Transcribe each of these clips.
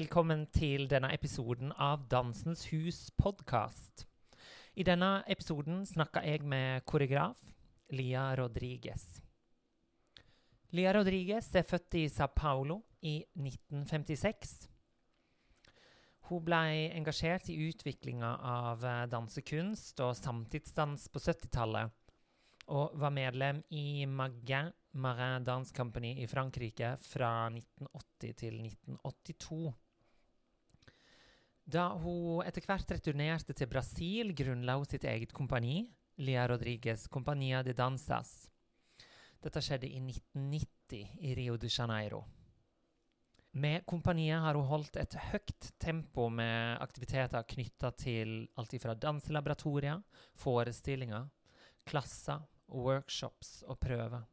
velkommen til denne episoden av Dansens Hus podkast. I denne episoden snakker jeg med koreograf Lia Rodriguez. Lia Rodriguez er født i Sao Paulo i 1956. Hun ble engasjert i utviklinga av eh, dansekunst og samtidsdans på 70-tallet, og var medlem i Maguin Marin Dance Company i Frankrike fra 1980 til 1982. Da hun etter hvert returnerte til Brasil, grunnla hun sitt eget kompani, Lia Rodriguez Compania de Danzas. Dette skjedde i 1990 i Rio de Janeiro. Med kompaniet har hun holdt et høyt tempo med aktiviteter knytta til alt fra danselaboratorier, forestillinger, klasser, workshops og prøver.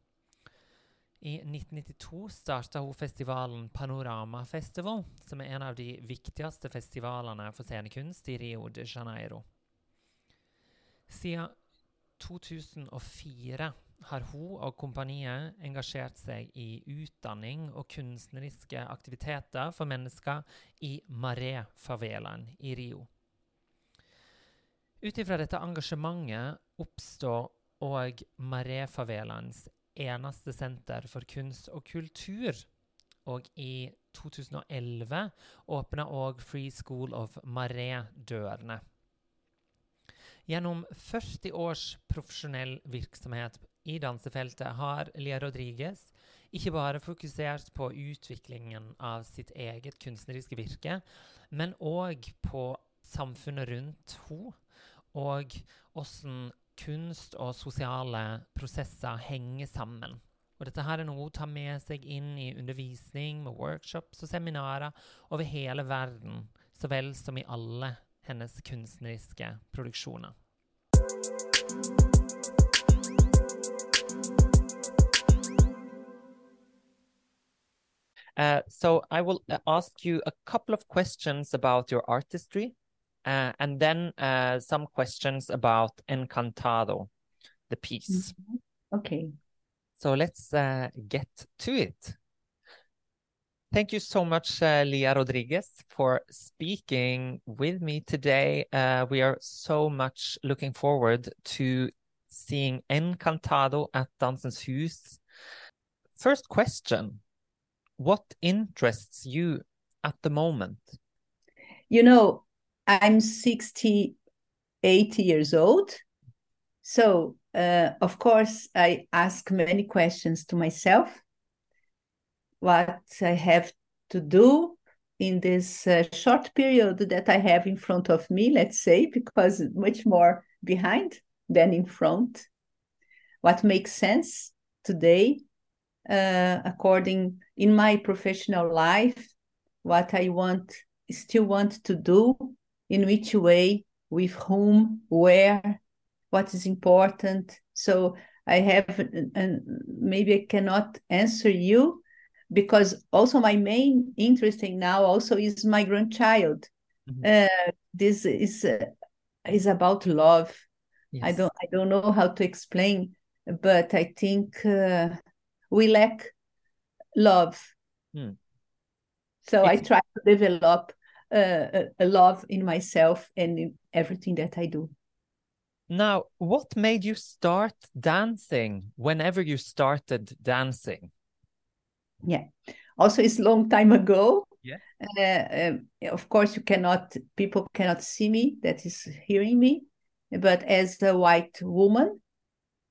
I 1992 starta hun festivalen Panorama Festival, som er en av de viktigste festivalene for scenekunst i Rio de Janeiro. Siden 2004 har hun og kompaniet engasjert seg i utdanning og kunstneriske aktiviteter for mennesker i Maré-favelaen i Rio. Ut ifra dette engasjementet oppstår og Maré-favelaens eneste senter for kunst og kultur. Og i 2011 åpna òg Free School of Maré dørene. Gjennom 40 års profesjonell virksomhet i dansefeltet har Lia Rodriguez ikke bare fokusert på utviklingen av sitt eget kunstneriske virke, men òg på samfunnet rundt henne, og hvordan kunst og sosiale prosesser henger sammen. Og dette her er noe hun tar med seg inn i undervisning, med workshops og seminarer over hele verden, så vel som i alle hennes kunstneriske produksjoner. Uh, so I will uh, ask you a couple of questions about your artistry Uh, and then uh, some questions about Encantado, the piece. Mm -hmm. Okay. So let's uh, get to it. Thank you so much, uh, Lia Rodrigues, for speaking with me today. Uh, we are so much looking forward to seeing Encantado at Dansens Hus. First question What interests you at the moment? You know, I'm 68 years old. So, uh, of course, I ask many questions to myself what I have to do in this uh, short period that I have in front of me, let's say, because much more behind than in front. What makes sense today, uh, according in my professional life, what I want still want to do in which way, with whom, where, what is important. So I have, and maybe I cannot answer you because also my main interest in now also is my grandchild. Mm-hmm. Uh, this is uh, is about love. Yes. I don't I don't know how to explain, but I think uh, we lack love. Hmm. So it's... I try to develop uh, a love in myself and in everything that I do. Now, what made you start dancing whenever you started dancing? Yeah, also it's a long time ago. Yeah. Uh, um, of course, you cannot, people cannot see me that is hearing me, but as a white woman,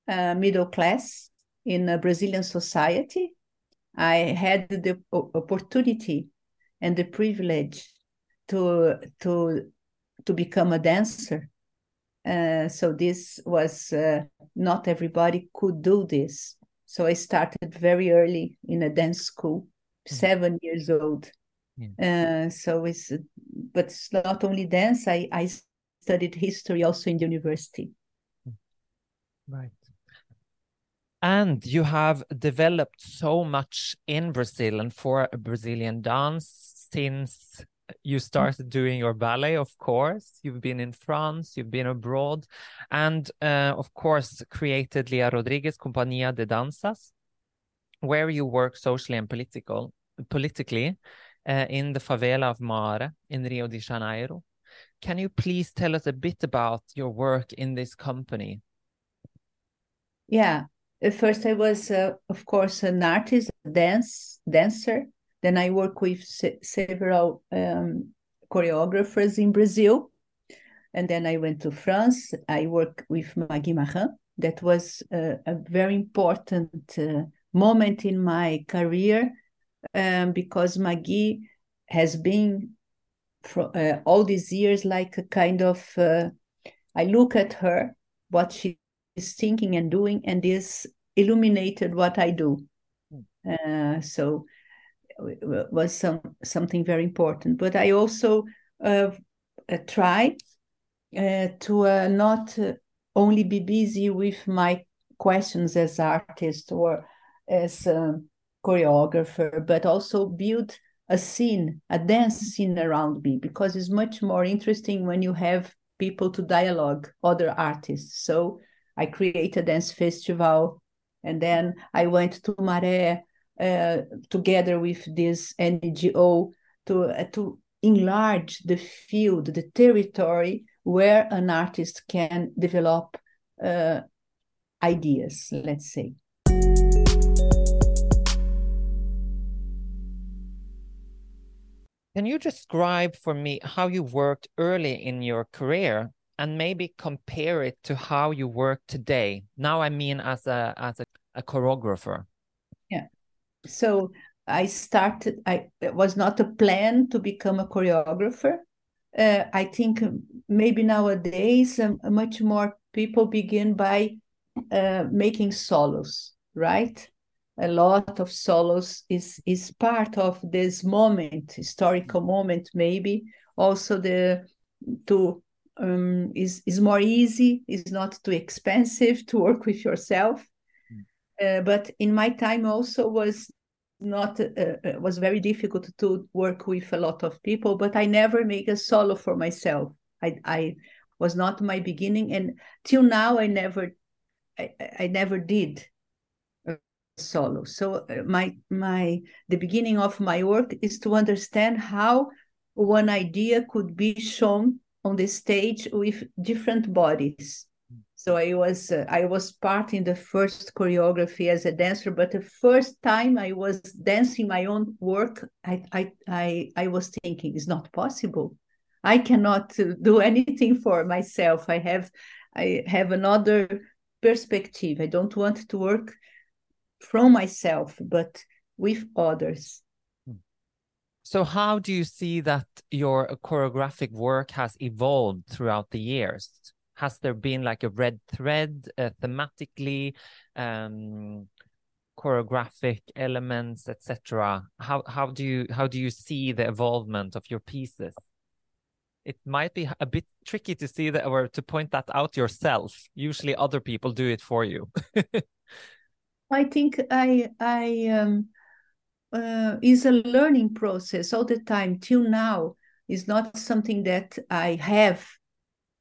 uh, middle class in a Brazilian society, I had the opportunity and the privilege to to to become a dancer. Uh, so this was uh, not everybody could do this. So I started very early in a dance school, mm-hmm. seven years old. Yeah. Uh, so it's but it's not only dance. I I studied history also in the university. Right. And you have developed so much in Brazil and for a Brazilian dance since you started doing your ballet, of course. You've been in France, you've been abroad, and uh, of course, created Lia Rodrigues Companhia de Danças, where you work socially and political, politically uh, in the favela of Mare in Rio de Janeiro. Can you please tell us a bit about your work in this company? Yeah, at first I was, uh, of course, an artist, dance dancer. Then I work with se several um, choreographers in Brazil, and then I went to France. I worked with Maguy Marin. That was uh, a very important uh, moment in my career um, because Maggie has been for uh, all these years like a kind of uh, I look at her, what she is thinking and doing, and this illuminated what I do. Hmm. Uh, so was some something very important. But I also uh, uh, try uh, to not only be busy with my questions as artist or as a choreographer, but also build a scene, a dance scene around me, because it's much more interesting when you have people to dialogue, other artists. So I create a dance festival, and then I went to Maré uh, together with this NGO to uh, to enlarge the field, the territory where an artist can develop uh, ideas. Let's say. Can you describe for me how you worked early in your career and maybe compare it to how you work today? Now I mean as a as a, a choreographer. So I started I it was not a plan to become a choreographer. Uh, I think maybe nowadays um, much more people begin by uh, making solos, right? a lot of solos is is part of this moment historical moment maybe also the to um, is is more easy is not too expensive to work with yourself. Uh, but in my time also was not uh, uh, was very difficult to work with a lot of people but i never make a solo for myself i i was not my beginning and till now i never i, I never did solo. So uh, my my the beginning of my work is to understand how one idea could be shown on the stage with different bodies. So I was uh, I was part in the first choreography as a dancer, but the first time I was dancing my own work, I I I, I was thinking it's not possible. I cannot uh, do anything for myself. I have I have another perspective. I don't want to work from myself, but with others. So, how do you see that your choreographic work has evolved throughout the years? Has there been like a red thread uh, thematically, um, choreographic elements, etc.? How how do you how do you see the evolvement of your pieces? It might be a bit tricky to see that or to point that out yourself. Usually, other people do it for you. I think I I um, uh, is a learning process all the time till now. Is not something that I have.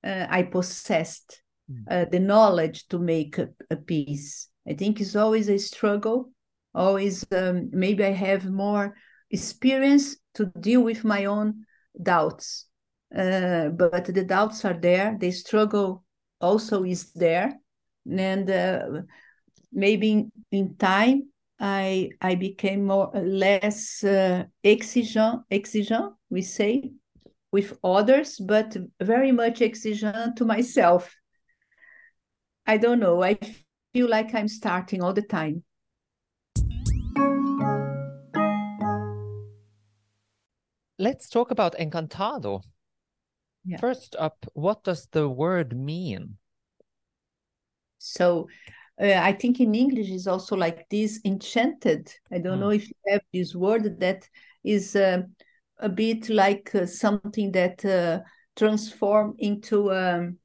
Uh, I possessed mm. uh, the knowledge to make a, a, piece. I think it's always a struggle. Always, um, maybe I have more experience to deal with my own doubts. Uh, but the doubts are there. The struggle also is there, and uh, maybe in time I I became more less uh, exigent exigent we say with others, but very much exigent to myself. I don't know. I feel like I'm starting all the time. Let's talk about encantado. Yeah. First up, what does the word mean? So uh, I think in English is also like this enchanted. I don't mm. know if you have this word that is uh, a bit like uh, something that uh, transform into um,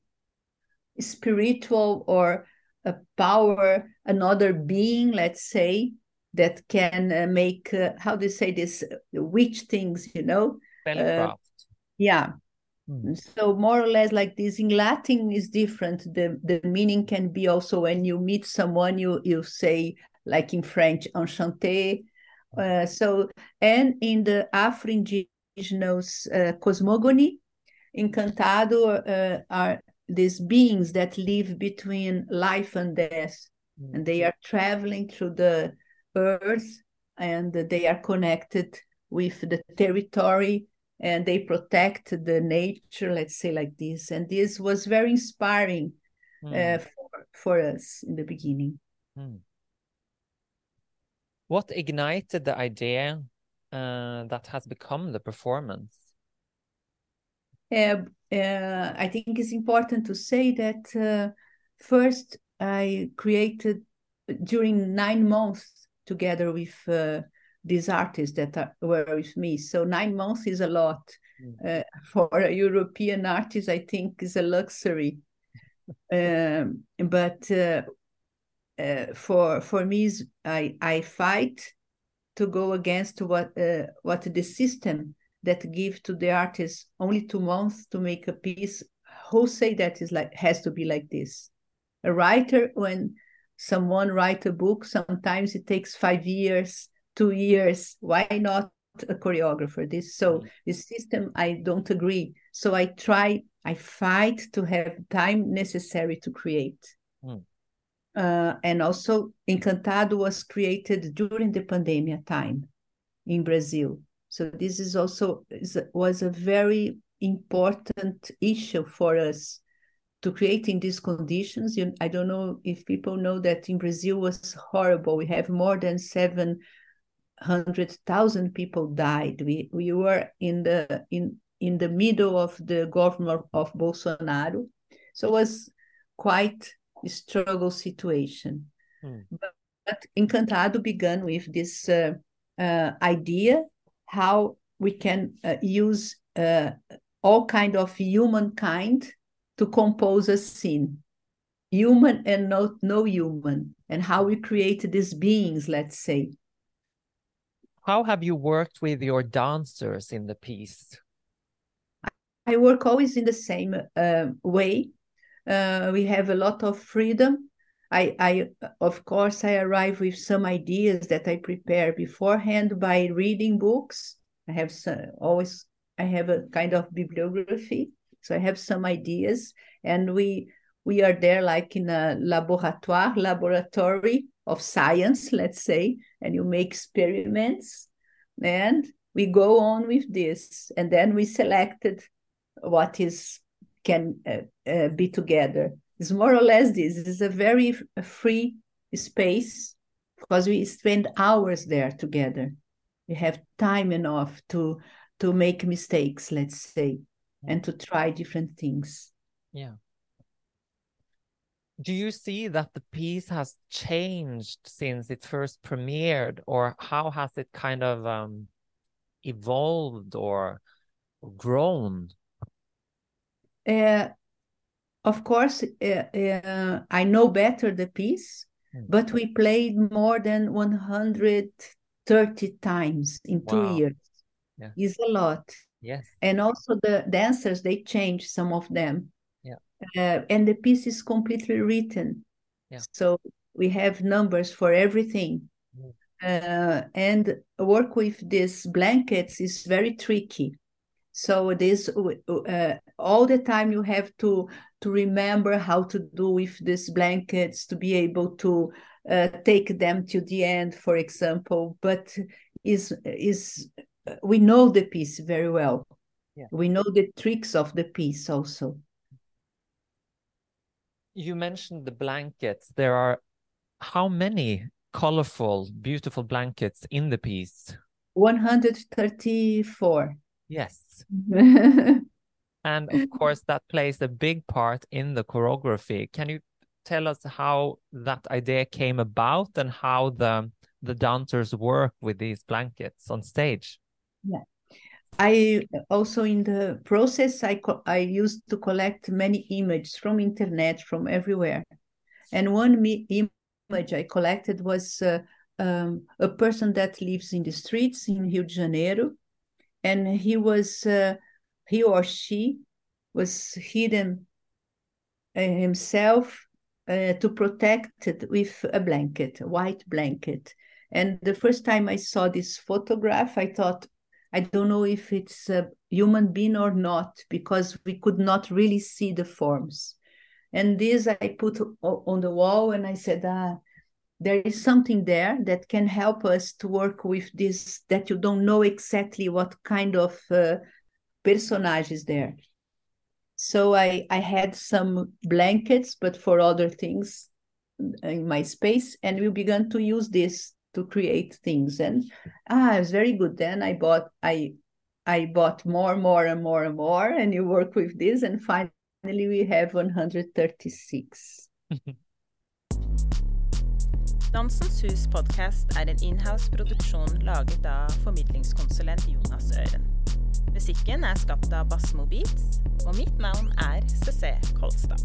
spiritual or a power, another being, let's say, that can uh, make uh, how do you say this witch things, you know? yeah, Mm. So more or less like this in Latin is different. The the meaning can be also when you meet someone, you you say like in French, enchanté, Uh, so, and in the Afro-Indigenous uh, cosmogony, Encantado uh, are these beings that live between life and death, mm. and they are traveling through the earth, and they are connected with the territory, and they protect the nature. Let's say like this, and this was very inspiring mm. for for us in the beginning. Mm. What ignited the idea uh, that has become the performance? Uh, uh, I think it's important to say that uh, first I created during nine months together with uh, these artists that are, were with me. So nine months is a lot. Mm. for a European artist, I think is a luxury. um, but uh, for for me I I fight to go against what uh, what the system that give to the artist only two months to make a piece. Who say that is like has to be like this? A writer when someone write a book sometimes it takes five years, two years. Why not a choreographer? This so mm. this system I don't agree. So I try I fight to have time necessary to create. Mm. Uh, and also, Encantado was created during the pandemic time in Brazil. So this is also is, was a very important issue for us to create in these conditions. You, I don't know if people know that in Brazil was horrible. We have more than seven hundred thousand people died. We we were in the in in the middle of the government of Bolsonaro, so it was quite struggle situation. Hmm. But, but, Encantado began with this uh, uh, idea how we can uh, use uh, all kind of humankind to compose a scene, human and not no human, and how we create these beings, let's say. How have you worked with your dancers in the piece? I work always in the same uh, way uh, we have a lot of freedom. I, I, of course, I arrive with some ideas that I prepare beforehand by reading books. I have some, always, I have a kind of bibliography, so I have some ideas, and we we are there like in a laboratoire, laboratory of science, let's say, and you make experiments, and we go on with this, and then we selected what is can uh, uh, be together. It's more or less this. It is a very free space because we spend hours there together. We have time enough to to make mistakes, let's say, and to try different things. Yeah. Do you see that the piece has changed since it first premiered, or how has it kind of um, evolved or grown? Uh, of course, uh, uh, I know better the piece, mm. but we played more than 130 times in wow. two years. Yeah. Is a lot. Yes. And also the dancers, they change some of them. Yeah. Uh, and the piece is completely written. Yeah. So we have numbers for everything. Mm. Uh, and work with these blankets is very tricky so this uh, all the time you have to to remember how to do with these blankets to be able to uh, take them to the end for example. But is is we know the piece very well. Yeah. we know the tricks of the piece also. You mentioned the blankets. There are how many colorful beautiful blankets in the piece? 134 Yes. and of course, that plays a big part in the choreography. Can you tell us how that idea came about and how the the dancers work with these blankets on stage? Yeah. I also in the process I I used to collect many images from internet from everywhere, and one me- image I collected was uh, um, a person that lives in the streets in Rio de Janeiro, and he was uh, he or she was hidden uh, himself uh, to protect it with a blanket, a white blanket, And the first time I saw this photograph, I thought, I don't know if it's a human being or not, because we could not really see the forms. And this I put on the wall and I said, ah, there is something there that can help us to work with this, that you don't know exactly what kind of uh, personage is there. So I, I had some blankets, but for other things in my space, and we began to use this to create things. And ah, it was very good. Then I bought I I bought more, and more, and more and more, and you work with this, and finally we have 136. Dansens Hus podcast er en inhouse-produksjon laget av formidlingskonsulent Jonas Øren. Musikken er skapt av Basmo Beats, og mitt navn er CC Kolstad.